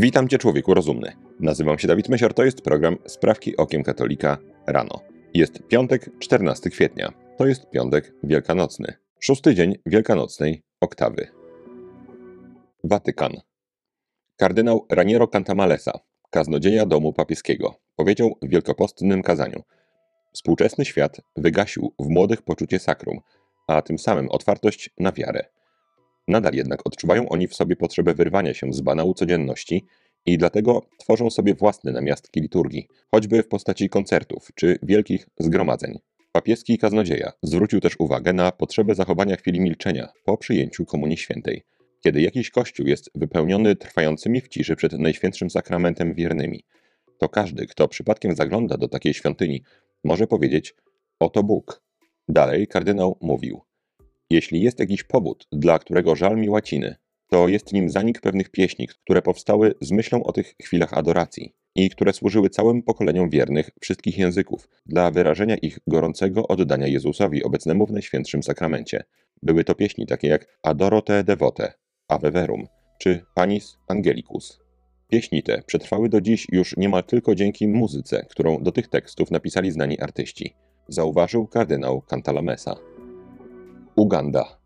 Witam Cię, człowieku rozumny. Nazywam się Dawid Mesior, to jest program Sprawki Okiem Katolika rano. Jest piątek, 14 kwietnia. To jest piątek wielkanocny. Szósty dzień wielkanocnej oktawy. Watykan. Kardynał Raniero Cantamalesa, kaznodzieja domu papieskiego, powiedział w wielkopostnym kazaniu: Współczesny świat wygasił w młodych poczucie sakrum, a tym samym otwartość na wiarę. Nadal jednak odczuwają oni w sobie potrzebę wyrwania się z banału codzienności i dlatego tworzą sobie własne namiastki liturgii, choćby w postaci koncertów czy wielkich zgromadzeń. Papieski kaznodzieja zwrócił też uwagę na potrzebę zachowania chwili milczenia po przyjęciu Komunii Świętej, kiedy jakiś kościół jest wypełniony trwającymi w ciszy przed Najświętszym Sakramentem wiernymi. To każdy, kto przypadkiem zagląda do takiej świątyni, może powiedzieć: Oto Bóg. Dalej kardynał mówił: jeśli jest jakiś powód, dla którego żal mi łaciny, to jest nim zanik pewnych pieśni, które powstały z myślą o tych chwilach adoracji i które służyły całym pokoleniom wiernych wszystkich języków dla wyrażenia ich gorącego oddania Jezusowi obecnemu w Najświętszym Sakramencie. Były to pieśni takie jak Adoro te devote, Ave Verum czy Panis Angelicus. Pieśni te przetrwały do dziś już niemal tylko dzięki muzyce, którą do tych tekstów napisali znani artyści, zauważył kardynał Cantalamessa. Uganda.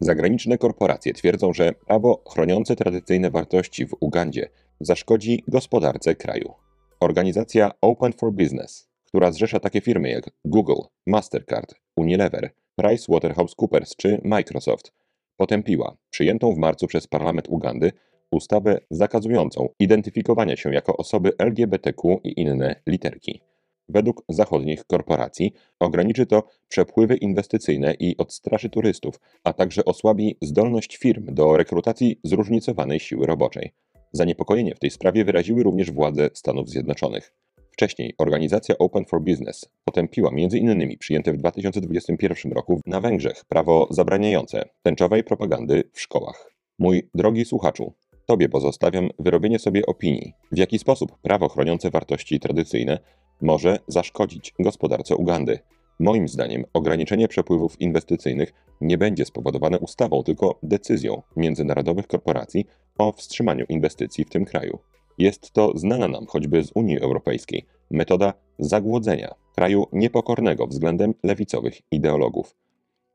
Zagraniczne korporacje twierdzą, że prawo chroniące tradycyjne wartości w Ugandzie zaszkodzi gospodarce kraju. Organizacja Open for Business, która zrzesza takie firmy jak Google, Mastercard, Unilever, PricewaterhouseCoopers czy Microsoft, potępiła przyjętą w marcu przez parlament Ugandy ustawę zakazującą identyfikowania się jako osoby LGBTQ i inne literki. Według zachodnich korporacji ograniczy to przepływy inwestycyjne i odstraszy turystów, a także osłabi zdolność firm do rekrutacji zróżnicowanej siły roboczej. Zaniepokojenie w tej sprawie wyraziły również władze Stanów Zjednoczonych. Wcześniej organizacja Open for Business potępiła m.in. przyjęte w 2021 roku na Węgrzech prawo zabraniające tęczowej propagandy w szkołach. Mój drogi słuchaczu, Tobie pozostawiam wyrobienie sobie opinii, w jaki sposób prawo chroniące wartości tradycyjne może zaszkodzić gospodarce Ugandy. Moim zdaniem ograniczenie przepływów inwestycyjnych nie będzie spowodowane ustawą, tylko decyzją międzynarodowych korporacji o wstrzymaniu inwestycji w tym kraju. Jest to znana nam choćby z Unii Europejskiej metoda zagłodzenia kraju niepokornego względem lewicowych ideologów.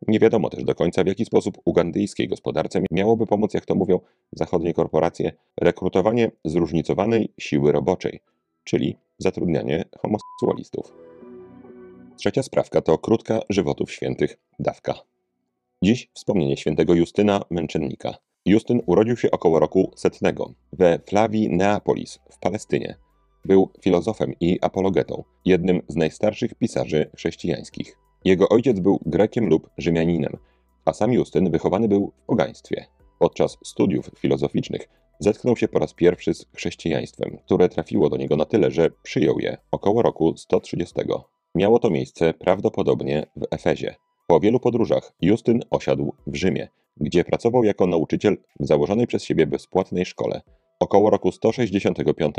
Nie wiadomo też do końca, w jaki sposób ugandyjskiej gospodarce miałoby pomóc, jak to mówią zachodnie korporacje, rekrutowanie zróżnicowanej siły roboczej, czyli zatrudnianie homoseksualistów. Trzecia sprawka to krótka żywotów świętych dawka. Dziś wspomnienie świętego Justyna Męczennika. Justyn urodził się około roku setnego we Flavii Neapolis w Palestynie. Był filozofem i apologetą, jednym z najstarszych pisarzy chrześcijańskich. Jego ojciec był Grekiem lub Rzymianinem, a sam Justyn wychowany był w pogaństwie. Podczas studiów filozoficznych zetknął się po raz pierwszy z chrześcijaństwem, które trafiło do niego na tyle, że przyjął je około roku 130. Miało to miejsce prawdopodobnie w Efezie. Po wielu podróżach Justyn osiadł w Rzymie, gdzie pracował jako nauczyciel w założonej przez siebie bezpłatnej szkole. Około roku 165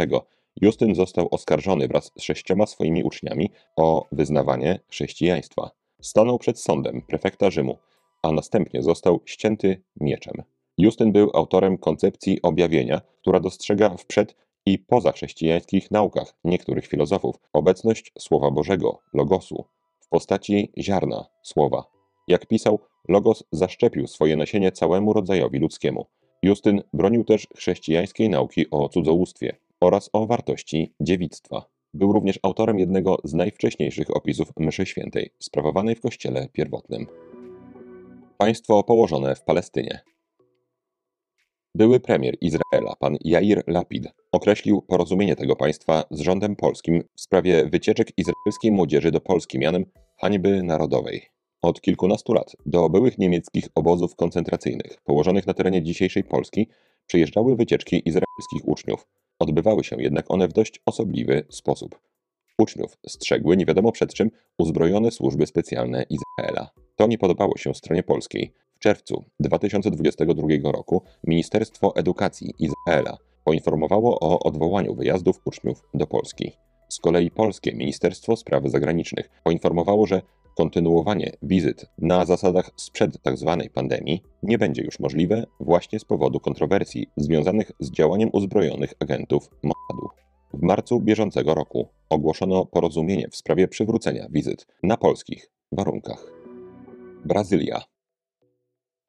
Justyn został oskarżony wraz z sześcioma swoimi uczniami o wyznawanie chrześcijaństwa. Stanął przed sądem prefekta Rzymu, a następnie został ścięty mieczem. Justyn był autorem koncepcji objawienia, która dostrzega w przed i pozachrześcijańskich naukach niektórych filozofów obecność Słowa Bożego, logosu, w postaci ziarna słowa. Jak pisał, logos zaszczepił swoje nasienie całemu rodzajowi ludzkiemu. Justyn bronił też chrześcijańskiej nauki o cudzołóstwie oraz o wartości dziewictwa. Był również autorem jednego z najwcześniejszych opisów mszy świętej, sprawowanej w kościele pierwotnym. Państwo położone w Palestynie. Były premier Izraela, pan Jair Lapid, określił porozumienie tego państwa z rządem polskim w sprawie wycieczek izraelskiej młodzieży do Polski mianem hańby narodowej. Od kilkunastu lat do byłych niemieckich obozów koncentracyjnych położonych na terenie dzisiejszej Polski przyjeżdżały wycieczki izraelskich uczniów. Odbywały się jednak one w dość osobliwy sposób. Uczniów strzegły nie wiadomo przed czym uzbrojone służby specjalne Izraela. To nie podobało się stronie polskiej. W czerwcu 2022 roku Ministerstwo Edukacji Izraela poinformowało o odwołaniu wyjazdów uczniów do Polski. Z kolei polskie Ministerstwo Spraw Zagranicznych poinformowało, że kontynuowanie wizyt na zasadach sprzed tzw. pandemii nie będzie już możliwe właśnie z powodu kontrowersji związanych z działaniem uzbrojonych agentów Mossadu. W marcu bieżącego roku ogłoszono porozumienie w sprawie przywrócenia wizyt na polskich warunkach. Brazylia.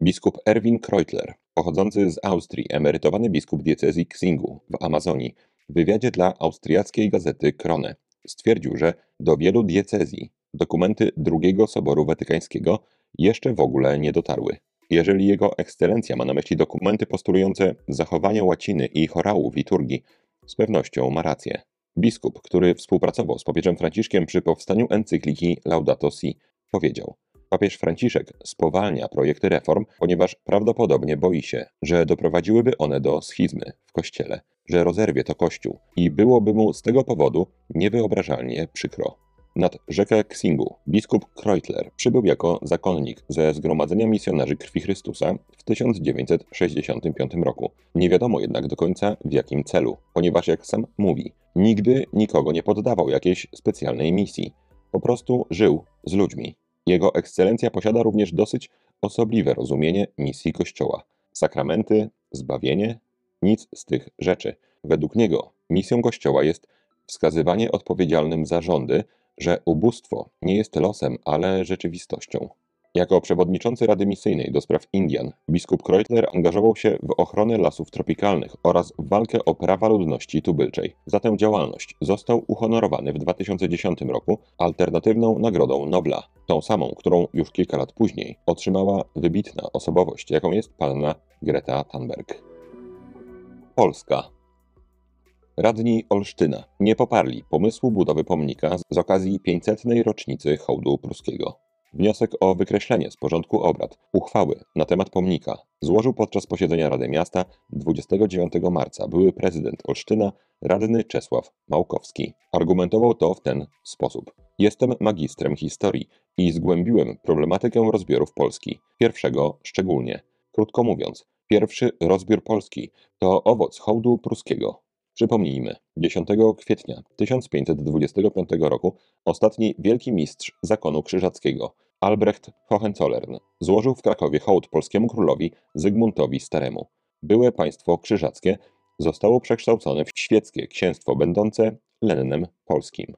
Biskup Erwin Kreutler, pochodzący z Austrii, emerytowany biskup diecezji Xingu w Amazonii, w wywiadzie dla austriackiej gazety Krone stwierdził, że do wielu diecezji dokumenty II Soboru Watykańskiego jeszcze w ogóle nie dotarły. Jeżeli Jego Ekscelencja ma na myśli dokumenty postulujące zachowanie łaciny i chorału w liturgii, z pewnością ma rację. Biskup, który współpracował z papieżem Franciszkiem przy powstaniu encykliki Laudato Si, powiedział: Papież Franciszek spowalnia projekty reform, ponieważ prawdopodobnie boi się, że doprowadziłyby one do schizmy w kościele, że rozerwie to kościół i byłoby mu z tego powodu niewyobrażalnie przykro. Nad rzekę Xingu biskup Kreutler przybył jako zakonnik ze Zgromadzenia Misjonarzy Krwi Chrystusa w 1965 roku. Nie wiadomo jednak do końca w jakim celu, ponieważ jak sam mówi, nigdy nikogo nie poddawał jakiejś specjalnej misji. Po prostu żył z ludźmi. Jego ekscelencja posiada również dosyć osobliwe rozumienie misji Kościoła. Sakramenty, zbawienie, nic z tych rzeczy. Według niego misją Kościoła jest wskazywanie odpowiedzialnym za rządy, że ubóstwo nie jest losem, ale rzeczywistością. Jako przewodniczący Rady Misyjnej do spraw Indian, biskup Kreutler angażował się w ochronę lasów tropikalnych oraz w walkę o prawa ludności tubylczej. Za tę działalność został uhonorowany w 2010 roku alternatywną Nagrodą Nobla, tą samą, którą już kilka lat później otrzymała wybitna osobowość, jaką jest panna Greta Thunberg. Polska Radni Olsztyna nie poparli pomysłu budowy pomnika z okazji 500. rocznicy hołdu pruskiego. Wniosek o wykreślenie z porządku obrad uchwały na temat pomnika złożył podczas posiedzenia Rady Miasta 29 marca były prezydent Olsztyna, radny Czesław Małkowski. Argumentował to w ten sposób. Jestem magistrem historii i zgłębiłem problematykę rozbiorów Polski, pierwszego szczególnie. Krótko mówiąc, pierwszy rozbiór Polski to owoc hołdu pruskiego. Przypomnijmy, 10 kwietnia 1525 roku ostatni wielki mistrz zakonu krzyżackiego, Albrecht Hohenzollern, złożył w Krakowie hołd polskiemu królowi Zygmuntowi Staremu. Byłe państwo krzyżackie zostało przekształcone w świeckie księstwo będące lennem polskim.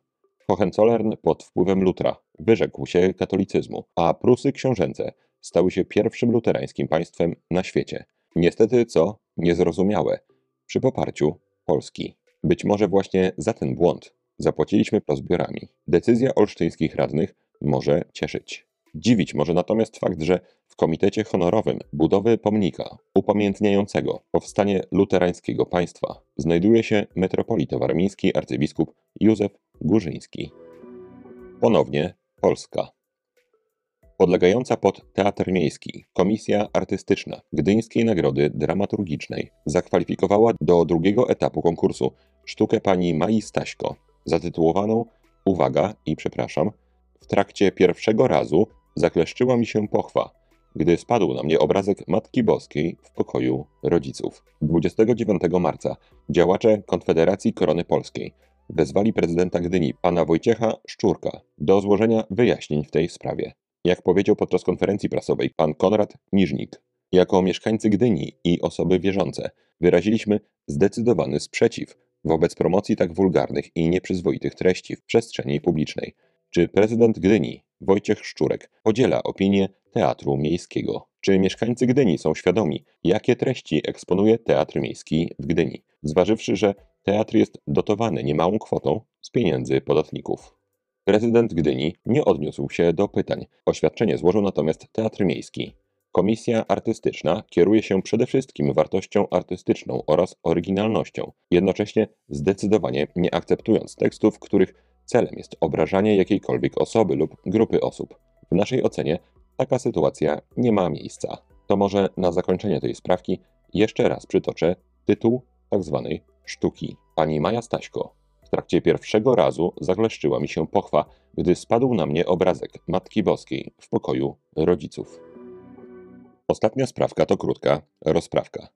Hohenzollern pod wpływem Lutra wyrzekł się katolicyzmu, a Prusy książęce stały się pierwszym luterańskim państwem na świecie. Niestety, co niezrozumiałe, przy poparciu Polski. Być może właśnie za ten błąd zapłaciliśmy rozbiorami. Decyzja olsztyńskich radnych może cieszyć. Dziwić może natomiast fakt, że w komitecie honorowym budowy pomnika upamiętniającego powstanie luterańskiego państwa znajduje się metropolita warmiński arcybiskup Józef Górzyński. Ponownie Polska podlegająca pod Teatr Miejski Komisja Artystyczna Gdyńskiej Nagrody Dramaturgicznej zakwalifikowała do drugiego etapu konkursu sztukę pani Mai Staśko, zatytułowaną Uwaga i przepraszam, w trakcie pierwszego razu zakleszczyła mi się pochwa, gdy spadł na mnie obrazek Matki Boskiej w pokoju rodziców. 29 marca działacze Konfederacji Korony Polskiej wezwali prezydenta Gdyni, pana Wojciecha Szczurka, do złożenia wyjaśnień w tej sprawie. Jak powiedział podczas konferencji prasowej pan Konrad Niżnik, jako mieszkańcy Gdyni i osoby wierzące wyraziliśmy zdecydowany sprzeciw wobec promocji tak wulgarnych i nieprzyzwoitych treści w przestrzeni publicznej. Czy prezydent Gdyni, Wojciech Szczurek, podziela opinię Teatru Miejskiego? Czy mieszkańcy Gdyni są świadomi, jakie treści eksponuje Teatr Miejski w Gdyni, zważywszy, że teatr jest dotowany niemałą kwotą z pieniędzy podatników? Prezydent Gdyni nie odniósł się do pytań. Oświadczenie złożył natomiast Teatr Miejski. Komisja artystyczna kieruje się przede wszystkim wartością artystyczną oraz oryginalnością, jednocześnie zdecydowanie nie akceptując tekstów, których celem jest obrażanie jakiejkolwiek osoby lub grupy osób. W naszej ocenie taka sytuacja nie ma miejsca. To może na zakończenie tej sprawki jeszcze raz przytoczę tytuł tzw. Tak sztuki. Pani Maja Staśko trakcie pierwszego razu zagleszczyła mi się pochwa, gdy spadł na mnie obrazek Matki Boskiej w pokoju rodziców. Ostatnia sprawka to krótka rozprawka.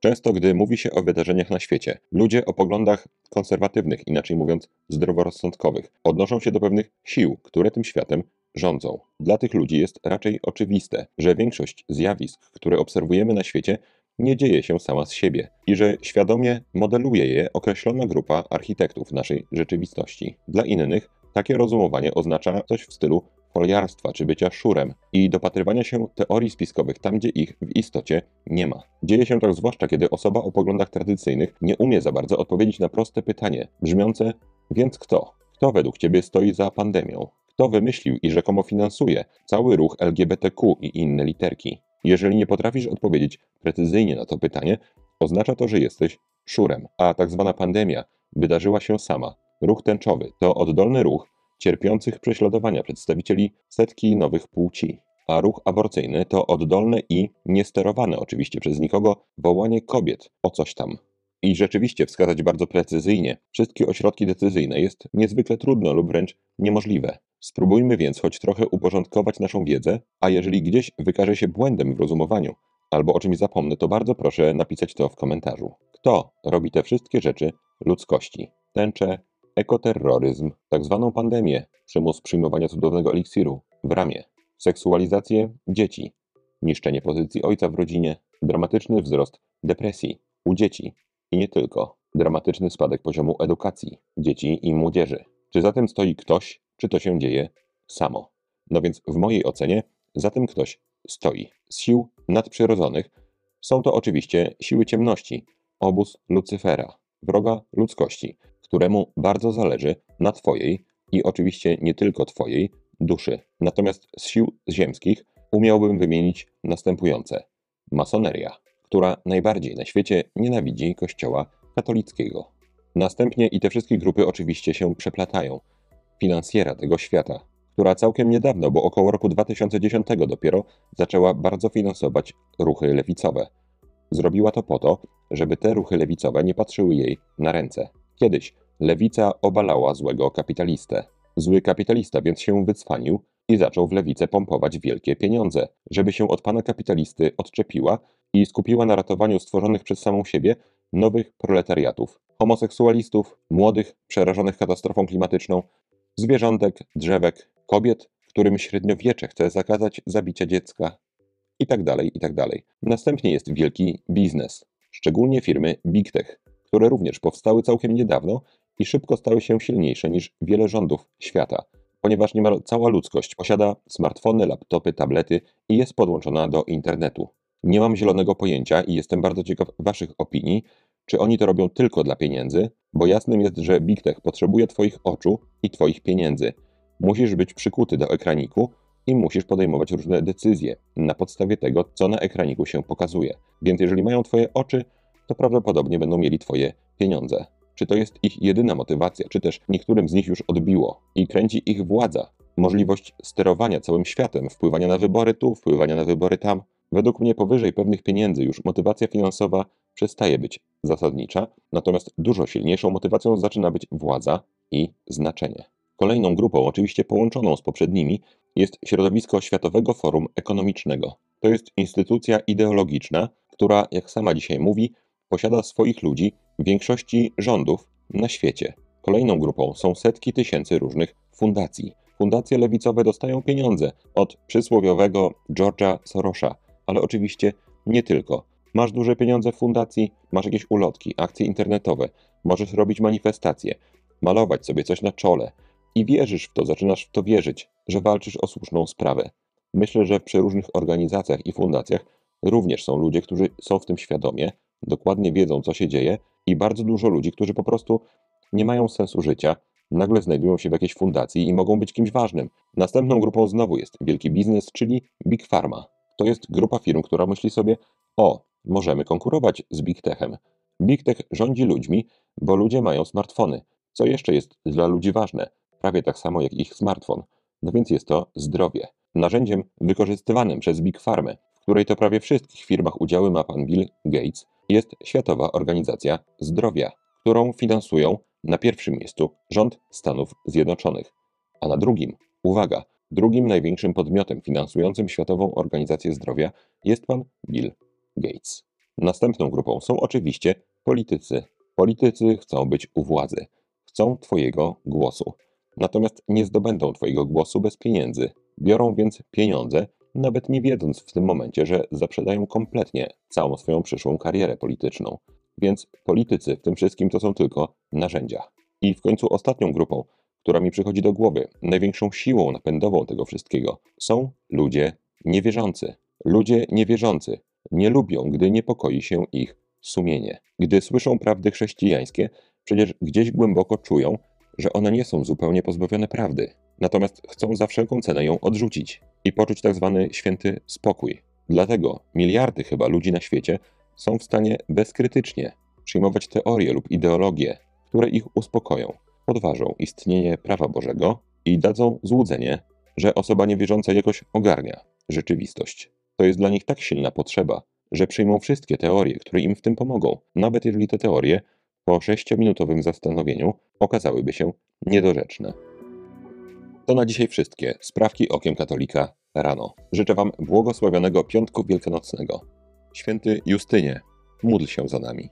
Często, gdy mówi się o wydarzeniach na świecie, ludzie o poglądach konserwatywnych, inaczej mówiąc zdroworozsądkowych, odnoszą się do pewnych sił, które tym światem rządzą. Dla tych ludzi jest raczej oczywiste, że większość zjawisk, które obserwujemy na świecie, nie dzieje się sama z siebie i że świadomie modeluje je określona grupa architektów naszej rzeczywistości. Dla innych takie rozumowanie oznacza coś w stylu foliarstwa czy bycia szurem i dopatrywania się teorii spiskowych tam, gdzie ich w istocie nie ma. Dzieje się tak zwłaszcza, kiedy osoba o poglądach tradycyjnych nie umie za bardzo odpowiedzieć na proste pytanie, brzmiące: więc kto? Kto według ciebie stoi za pandemią? Kto wymyślił i rzekomo finansuje cały ruch LGBTQ i inne literki? Jeżeli nie potrafisz odpowiedzieć precyzyjnie na to pytanie, oznacza to, że jesteś szurem, a tak zwana pandemia wydarzyła się sama. Ruch tęczowy to oddolny ruch cierpiących prześladowania przedstawicieli setki nowych płci, a ruch aborcyjny to oddolne i niesterowane oczywiście przez nikogo wołanie kobiet o coś tam. I rzeczywiście wskazać bardzo precyzyjnie wszystkie ośrodki decyzyjne jest niezwykle trudno lub wręcz niemożliwe. Spróbujmy więc choć trochę uporządkować naszą wiedzę, a jeżeli gdzieś wykaże się błędem w rozumowaniu albo o czymś zapomnę, to bardzo proszę napisać to w komentarzu. Kto robi te wszystkie rzeczy? Ludzkości? Tęcze, ekoterroryzm, tak zwaną pandemię, przymus przyjmowania cudownego eliksiru. W ramię, seksualizację dzieci, niszczenie pozycji ojca w rodzinie, dramatyczny wzrost depresji u dzieci. I nie tylko, dramatyczny spadek poziomu edukacji dzieci i młodzieży. Czy za tym stoi ktoś, czy to się dzieje samo? No więc w mojej ocenie za tym ktoś stoi. Z sił nadprzyrodzonych są to oczywiście siły ciemności, obóz Lucyfera, wroga ludzkości, któremu bardzo zależy na Twojej i oczywiście nie tylko Twojej duszy. Natomiast z sił ziemskich umiałbym wymienić następujące: masoneria, która najbardziej na świecie nienawidzi Kościoła katolickiego. Następnie i te wszystkie grupy oczywiście się przeplatają. Finansjera tego świata, która całkiem niedawno, bo około roku 2010 dopiero, zaczęła bardzo finansować ruchy lewicowe. Zrobiła to po to, żeby te ruchy lewicowe nie patrzyły jej na ręce. Kiedyś lewica obalała złego kapitalistę. Zły kapitalista więc się wycwanił i zaczął w lewicę pompować wielkie pieniądze, żeby się od pana kapitalisty odczepiła i skupiła na ratowaniu stworzonych przez samą siebie nowych proletariatów, homoseksualistów, młodych, przerażonych katastrofą klimatyczną, zwierzątek, drzewek, kobiet, którym średniowiecze chce zakazać zabicia dziecka, itd., tak itd. Tak Następnie jest wielki biznes, szczególnie firmy Big Tech, które również powstały całkiem niedawno i szybko stały się silniejsze niż wiele rządów świata, ponieważ niemal cała ludzkość posiada smartfony, laptopy, tablety i jest podłączona do internetu. Nie mam zielonego pojęcia i jestem bardzo ciekaw Waszych opinii, czy oni to robią tylko dla pieniędzy, bo jasnym jest, że Big Tech potrzebuje Twoich oczu i Twoich pieniędzy. Musisz być przykuty do ekraniku i musisz podejmować różne decyzje na podstawie tego, co na ekraniku się pokazuje. Więc jeżeli mają Twoje oczy, to prawdopodobnie będą mieli Twoje pieniądze. Czy to jest ich jedyna motywacja, czy też niektórym z nich już odbiło i kręci ich władza, możliwość sterowania całym światem, wpływania na wybory tu, wpływania na wybory tam. Według mnie powyżej pewnych pieniędzy już motywacja finansowa przestaje być zasadnicza, natomiast dużo silniejszą motywacją zaczyna być władza i znaczenie. Kolejną grupą, oczywiście połączoną z poprzednimi, jest środowisko Światowego Forum Ekonomicznego. To jest instytucja ideologiczna, która, jak sama dzisiaj mówi, posiada swoich ludzi w większości rządów na świecie. Kolejną grupą są setki tysięcy różnych fundacji. Fundacje lewicowe dostają pieniądze od przysłowiowego George'a Sorosza, ale oczywiście nie tylko. Masz duże pieniądze w fundacji, masz jakieś ulotki, akcje internetowe, możesz robić manifestacje, malować sobie coś na czole i wierzysz w to, zaczynasz w to wierzyć, że walczysz o słuszną sprawę. Myślę, że przy różnych organizacjach i fundacjach również są ludzie, którzy są w tym świadomie, dokładnie wiedzą, co się dzieje, i bardzo dużo ludzi, którzy po prostu nie mają sensu życia, nagle znajdują się w jakiejś fundacji i mogą być kimś ważnym. Następną grupą znowu jest wielki biznes, czyli Big Pharma. To jest grupa firm, która myśli sobie: O, możemy konkurować z Big Techem. Big Tech rządzi ludźmi, bo ludzie mają smartfony. Co jeszcze jest dla ludzi ważne? Prawie tak samo jak ich smartfon. No więc jest to zdrowie. Narzędziem wykorzystywanym przez Big Pharma, w której to prawie wszystkich firmach udziały ma pan Bill Gates, jest Światowa Organizacja Zdrowia, którą finansują na pierwszym miejscu rząd Stanów Zjednoczonych, a na drugim, uwaga, drugim największym podmiotem finansującym Światową Organizację Zdrowia jest pan Bill Gates. Następną grupą są oczywiście politycy. Politycy chcą być u władzy, chcą Twojego głosu. Natomiast nie zdobędą Twojego głosu bez pieniędzy, Biorą więc pieniądze, nawet nie wiedząc w tym momencie, że zaprzedają kompletnie całą swoją przyszłą karierę polityczną. Więc politycy w tym wszystkim to są tylko narzędzia. I w końcu ostatnią grupą, która mi przychodzi do głowy, największą siłą napędową tego wszystkiego, są ludzie niewierzący. Ludzie niewierzący nie lubią, gdy niepokoi się ich sumienie. Gdy słyszą prawdy chrześcijańskie, przecież gdzieś głęboko czują, że one nie są zupełnie pozbawione prawdy. Natomiast chcą za wszelką cenę ją odrzucić i poczuć tak zwany święty spokój. Dlatego miliardy chyba ludzi na świecie są w stanie bezkrytycznie przyjmować teorie lub ideologie, które ich uspokoją, podważą istnienie prawa Bożego i dadzą złudzenie, że osoba niewierząca jakoś ogarnia rzeczywistość. To jest dla nich tak silna potrzeba, że przyjmą wszystkie teorie, które im w tym pomogą, nawet jeżeli te teorie po sześciominutowym zastanowieniu okazałyby się niedorzeczne. To na dzisiaj wszystkie sprawki okiem katolika rano. Życzę Wam błogosławionego piątku wielkanocnego. Święty Justynie, módl się za nami.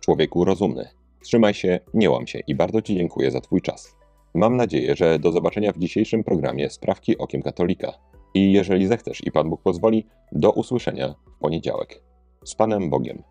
Człowieku rozumny, trzymaj się, nie łam się i bardzo Ci dziękuję za Twój czas. Mam nadzieję, że do zobaczenia w dzisiejszym programie Sprawki okiem katolika. I jeżeli zechcesz i Pan Bóg pozwoli, do usłyszenia w poniedziałek. Z Panem Bogiem.